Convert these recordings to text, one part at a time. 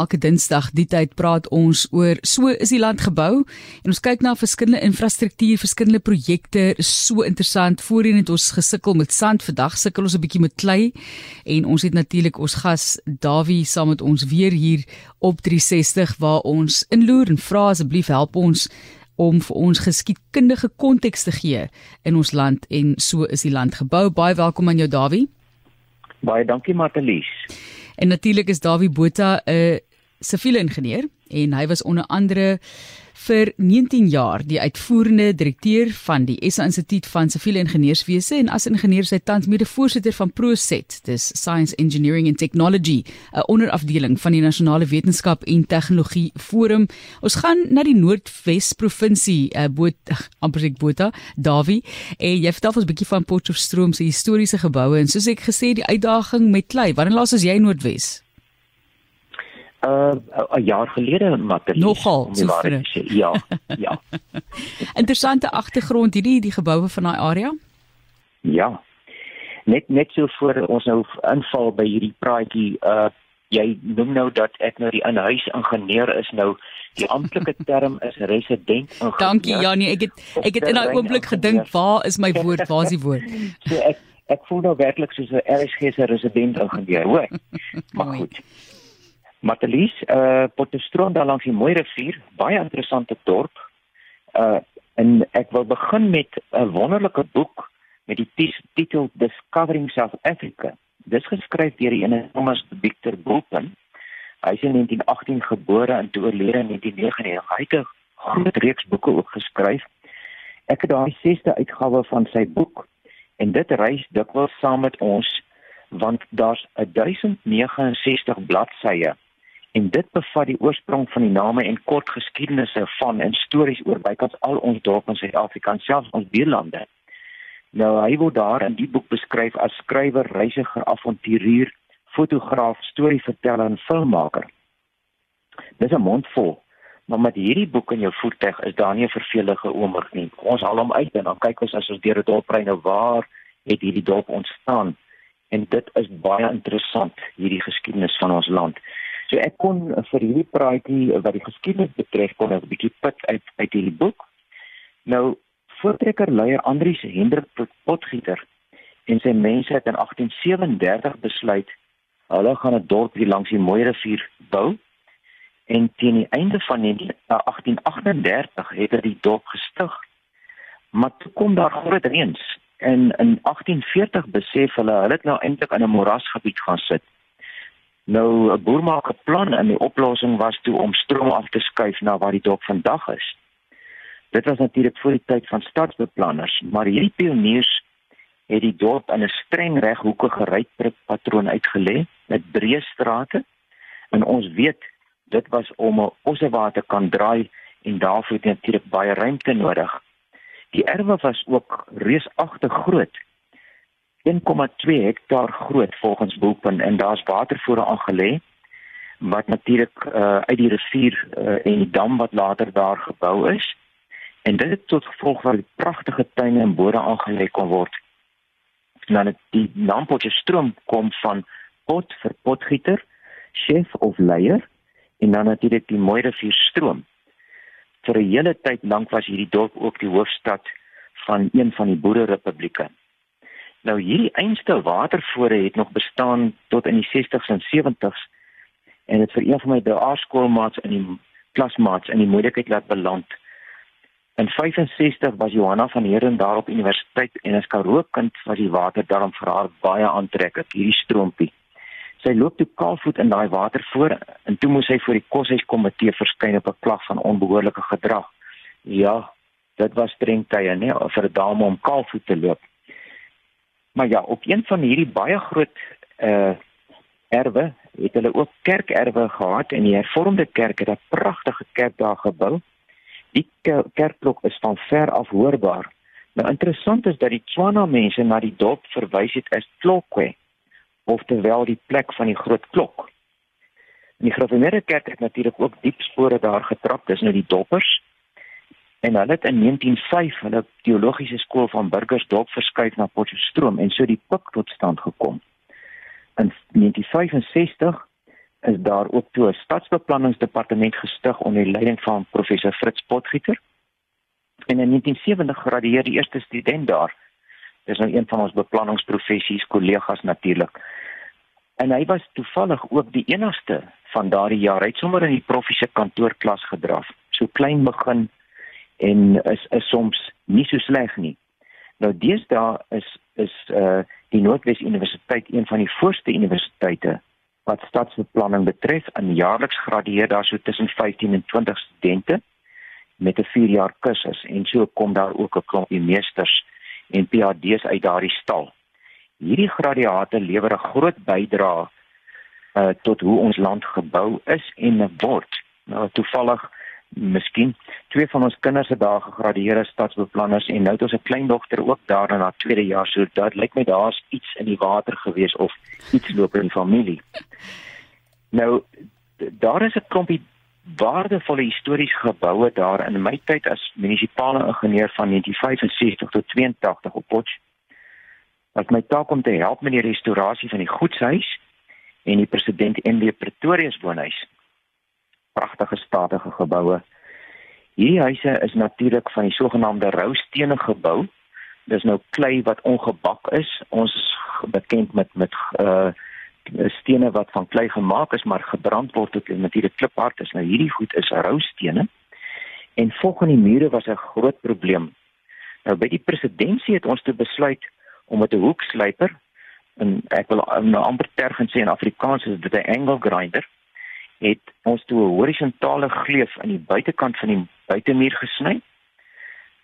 elke Dinsdag die tyd praat ons oor so is die land gebou en ons kyk na verskillende infrastruktuur, verskillende projekte, so interessant. Voorheen het ons gesukkel met sand, vandag sukkel ons 'n bietjie met klei en ons het natuurlik ons gas Dawie saam met ons weer hier op 360 waar ons inloer en vra asseblief help ons om vir ons geskiedkundige konteks te gee in ons land en so is die land gebou. Baie welkom aan jou Dawie. Baie dankie Matalies. En natuurlik is Dawie Botha 'n siviele ingenieur en hy was onder andere vir 19 jaar die uitvoerende direkteur van die SA Instituut van Siviele Ingenieurswese en as ingenieur sy tans mede-voorsitter van ProSet, dis Science Engineering and Technology, 'n onderafdeling van die Nasionale Wetenskap en Tegnologie Forum. Ons gaan na die Noordwes provinsie, uh, Boot amper ek Botha, Davie, en jy vertel ons 'n bietjie van Potchefstroom se historiese geboue en soos ek gesê die uitdaging met klei. Wanneer laas was jy in Noordwes? Uh 'n jaar gelede materiaal nogal so sê. Ja ja. Interessante agtergrond hierdie die geboue van daai area? Ja. Net net so voor ons nou inval by hierdie praatjie uh jy noem nou dat ek nou die inhuis ingenieur is nou. Die amptelike term is resident ingenieur. Dankie Janie. Ek het ek het in daai oomblik gedink waar is my woord? Waar is die woord? So ek ek voel nou werklik soos 'n RSG se resident ingenieur hoor. Maar goed Matelies, uh Potchefstroom daar langs die Mooi rivier, baie interessante dorp. Uh en ek wil begin met 'n wonderlike boek met die titel Discovering South Africa. Dis geskryf deur die ene Thomas Victor Bulpen. Hy is in 1918 gebore en toe oorlede in 1999. Hy het 'n groot reeks boeke geskryf. Ek het daai 6ste uitgawe van sy boek en dit reis dikwels saam met ons want daar's 1069 bladsye en dit bevat die oorsprong van die name en kort geskiedenisse van en stories oor bykans al ons dorpe in Suid-Afrika en selfs ons buurlande. Nou hy word daar in die boek beskryf as skrywer, reisiger, avonturier, fotograaf, storieverteller en filmmaker. Dis 'n mond vol, maar met hierdie boek in jou voertuig is daar nie 'n vervelige oomblik nie. Ons haal hom uit en dan kyk ons as ons deur 'n dorp ry nou waar het hierdie dorp ontstaan? En dit is baie interessant hierdie geskiedenis van ons land. So ek kon vir hierdie praatjie wat die geskiedenis betref kon 'n bietjie put uit uit hierdie boek. Nou voortrekker leier Andrius Hendrik Potgieter en sy mense het in 1837 besluit hulle gaan 'n dorp hier langs die Mooi rivier bou en teen die einde van 1838 het hulle die dorp gestig. Maar toe kom daar groot reëns en in 1840 besef hulle hulle het nou eintlik in 'n moerasgebied gaan sit. Nou 'n boer maak 'n plan en die oplossing was toe om stroom af te skuif na waar die dorp vandag is. Dit was natuurlik voor die tyd van stadsbeplanners, maar hierdie pioniers het die dorp in 'n streng reghoekige rypatroon uitgelê met breë strate. En ons weet dit was om 'n ossewater kan draai en daarvoor het natuurlik baie ruimte nodig. Die erwe was ook reusagtig groot 1,2 hektaar groot volgens Boelpunt en daar's watervoere aangelê wat natuurlik uh, uit die rivier uh, en die dam wat later daar gebou is en dit het tot gevolg dat pragtige tuine en bode aangelê kon word. Dan het die Nampotjie stroom kom van pot vir potgieter, chef of leier en dan natuurlik die mooi rivier stroom. Vir 'n hele tyd lank was hierdie dorp ook die hoofstad van een van die boererepublieke. Nou hierdie einste watervore het nog bestaan tot in die 60s en 70s en dit vir een van my daerskoolmaats in die klasmaats in die moeilikheid laat beland. In 65 was Johanna van Heerden daar op universiteit en as Karoo kind was die water daarom vir haar baie aantreklik, hierdie stroompie. Sy loop toe kaalvoet in daai watervoor en toe moes sy voor die koshuiskomitee verskyn op 'n klag van onbehoorlike gedrag. Ja, dit was streng tye, nee, vir 'n dame om kaalvoet te loop. Maar ja, op een van hierdie baie groot uh erwe het hulle ook kerkerwe gehad en die hervormde kerk het 'n pragtige kerk daar gebou. Die kerkklok is van ver af hoorbaar. Nou interessant is dat die Tswana mense na die dorp verwys het as Klokwe of terwyl die plek van die groot klok. In die Gereformeerde Kerk het natuurlik ook diep spore daar getrap, dis nou die doppers en hulle het in 1905 hulle teologiese skool van Burgersdorp verskuif na Potchefstroom en so die pik tot stand gekom. In 1965 is daar ook toe 'n stadsbeplanningsdepartement gestig onder die leiding van professor Fritz Potgieter. En in 1970 gradueer die eerste student daar. Dis nou een van ons beplanningsprofessies kollegas natuurlik. En hy was toevallig ook die enigste van daardie jaar. Hy het sommer in die professe kantoorklas gedraf. So klein begin en is is soms nie so sleg nie. Nou deesdae is is uh die Noordwes Universiteit een van die voorste universiteite wat stadsbeplanning betref. In jaarliks gradueer daar so tussen 15 en 20 studente met 'n 4 jaar kursus en so kom daar ook 'n klompie meesters en PhD's uit daardie stal. Hierdie graduate lewer 'n groot bydrae uh tot hoe ons land gebou is en word. Nou toevallig miskien twee van ons kinders het daar gegradueer as stadsbeplanners en nou het ons 'n kleindogter ook daar in haar tweede jaar so dit lyk my daar's iets in die water gewees of iets loop in die familie. Nou daar is 'n klompie waardevolle historiese geboue daar in my tyd as munisipale ingenieur van 1965 tot 82 op Potch. Wat my taak om te help met die restaurasie van die goedshuis en die president NW Pretoria se woonhuis pragtige statige geboue. Hierdie huise is natuurlik van die sogenaamde roustene gebou. Dis nou klei wat ongebak is. Ons is bekend met met uh stene wat van klei gemaak is maar gebrand word tot natuurlik kliphard is. Nou hierdie goed is roustene. En volgens die mure was 'n groot probleem. Nou by die presidentskap het ons toe besluit om met 'n hoekslyper en ek wil nou amper tergens sê in Afrikaans is dit 'n angle grinder het ons toe 'n horisontale gleuf aan die buitekant van die buitemuur gesny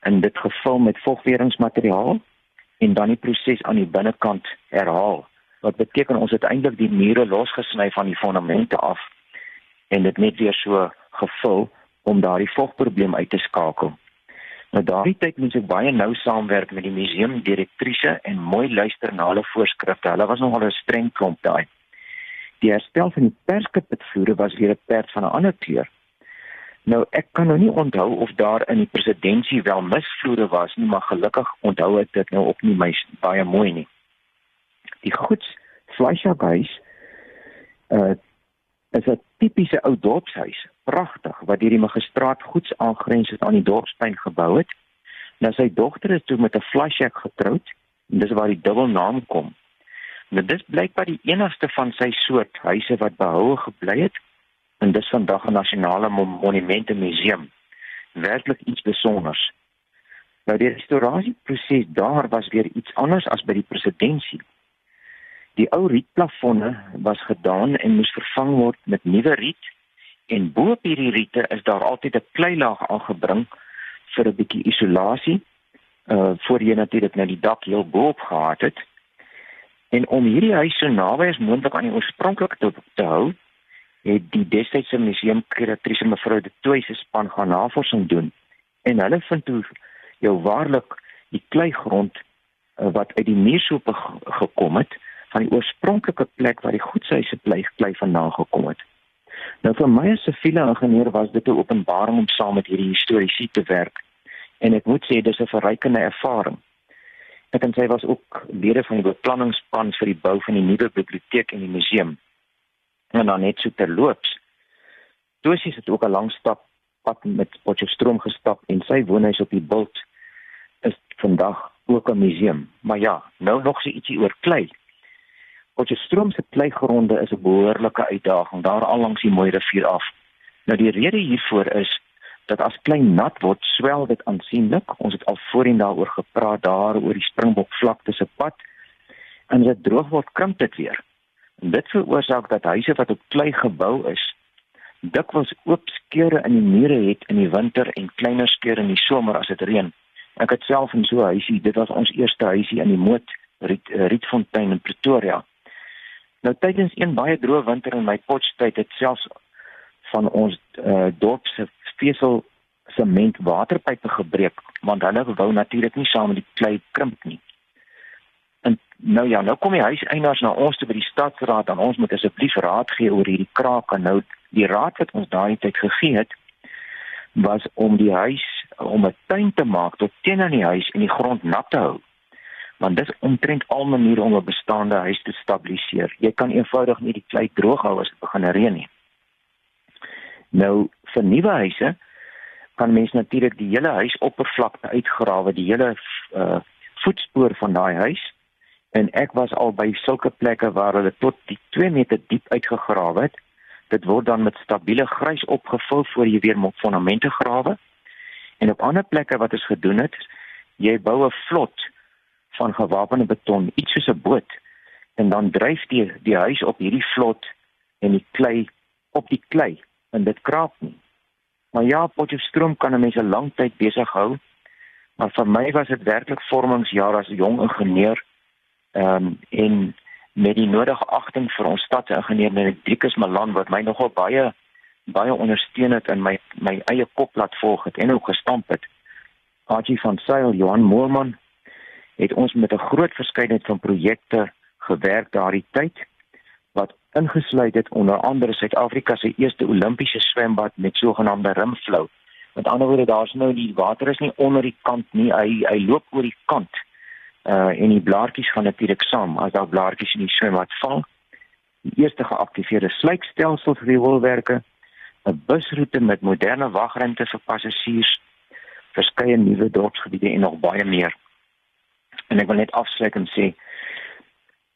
en dit gevul met vogweringsmateriaal en dan die proses aan die binnekant herhaal wat beteken ons het eintlik die mure losgesny van die fondamente af en dit net weer so gevul om daardie vogprobleem uit te skakel. Nou daardie tyd moes ek baie nou saamwerk met die museumdirektrise en mooi luister na hulle voorskrifte. Hulle was nogal 'n streng klomp daai. Die herstel van die perskapvloere was weer 'n perd van 'n ander kleur. Nou ek kan nou nie onthou of daar in die presidentskap wel misvloere was nie, maar gelukkig onthou ek dit nou op nie my baie mooi nie. Die goeds Fleischerhuis uh is 'n tipiese ou dorpshuis, pragtig wat deur die magistraat goeds aangrens het aan die dorpspyn gebou het. Nou sy dogter is toe met 'n Fleischer getroud en dis waar die dubbelnaam kom. Nou dis blykbaar die enigste van sy soort huise wat behoue gebly het en dis vandag 'n nasionale monumente museum. Werklik iets besonders. Nou die restaurasieproses daar was weer iets anders as by die presidentskap. Die ou rietplafonne was gedaan en moes vervang word met nuwe riet en bo op hierdie riete is daar altyd 'n kleilaag aangebring vir 'n bietjie isolasie uh voor jy natuurlik nou die dak heel bo op gehad het. En om hierdie huis so naby as moontlik aan die oorspronklike te, te hou, het die destydse museumkuratrice mevrou De Tooy se span gaan navorsing doen. En hulle vind toe jou waarlik die kleigrond uh, wat uit die muursoope gekom het van die oorspronklike plek waar die goedshuise bly klei vandaan gekom het. Nou vir my as 'n siviele ingenieur was dit 'n openbaring om saam met hierdie historiese te werk. En ek moet sê dis 'n verrykende ervaring. Ek en sy was ook lede van die beplanningspan vir die bou van die nuwe biblioteek en die museum. En dan net so terloops. Tosie het ook 'n lang stap pad met Potchefstroom gestap en sy woonhuis op die Bult is vandag ook 'n museum. Maar ja, nou nog so ietsie oor klei. Potchefstroom se kleigronde is 'n behoorlike uitdaging daar al langs die mooi rivier af. Nou die rede hiervoor is dat as klein nat word, swel dit aansienlik. Ons het al voorheen daaroor gepraat daar oor die springbok vlakte se pad. En as dit droog word, krimp dit weer. En dit veroorsaak dat huise wat op klei gebou is, dikwels oop skeure in die mure het in die winter en kleiner skeure in die somer as dit reën. Ek het self in so 'n huisie, dit was ons eerste huisie in die Moot Riet, eh, Rietfontein in Pretoria. Nou tydens een baie droë winter in my potstyd het selfs van ons uh, dorp se vesel sement waterpype gebreek want hulle wou natuurlik nie saam met die klei krimp nie. En nou ja, nou kom die huiseienaars na ons toe by die stadsraad en ons moet asseblief raad gee oor hierdie kraak en nou die raad wat ons daai tyd gegee het was om die huis om 'n tuin te maak tot teen aan die huis en die grond nat te hou. want dis omtrent al maniere om 'n bestaande huis te stabiliseer. Jy kan eenvoudig nie die klei droog hou as dit begin reën nie. Nou vir nuwe huise kan mens natuurlik die hele huisoppervlakte uitgrawe, die hele uh voetspoor van daai huis. En ek was al by sulke plekke waar hulle tot die 2 meter diep uitgegrawe het. Dit word dan met stabiele grys opgevul voor jy weer fondamente grawe. En op ander plekke wat ons gedoen het, jy bou 'n vlot van gewapende beton, iets soos 'n boot, en dan dryf die die huis op hierdie vlot en die klei op die klei en dit kraak nie. Maar ja, Potchefstroom kan 'n mens 'n lang tyd besig hou. Maar vir my was dit werklik vormingsjaar as 'n jong ingenieur. Ehm um, en met die nodige agting vir ons stadingenieur Nedrikus Malan wat my nogal baie baie ondersteun het in my my eie kop laat volg het en ook gestamp het. Archie van Sail, Johan Moorman het ons met 'n groot verskeidenheid van projekte gewerk daardie tyd ingesluit het onder andere Suid-Afrika se eerste Olimpiese swembad met sogenaamde rimflow. Met ander woorde, daar's nou die water is nie onder die kant nie, hy hy loop oor die kant. Uh en die blaartjies gaan natuurlik saam as daar blaartjies in die swembad val. Die eerste geaktiveerde sluitstelsel vir die wolwerke, 'n busroete met moderne wagruimte vir passasiers, verskeie nuwe dorpsgebiede en nog baie meer. En ek wil net afsluit en sê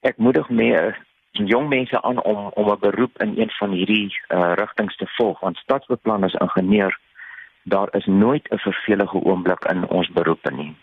ek moedig meer jong mense aan om om 'n beroep in een van hierdie uh, rigtings te volg want stadsbeplanning as ingenieur daar is nooit 'n vervelige oomblik in ons beroepe nie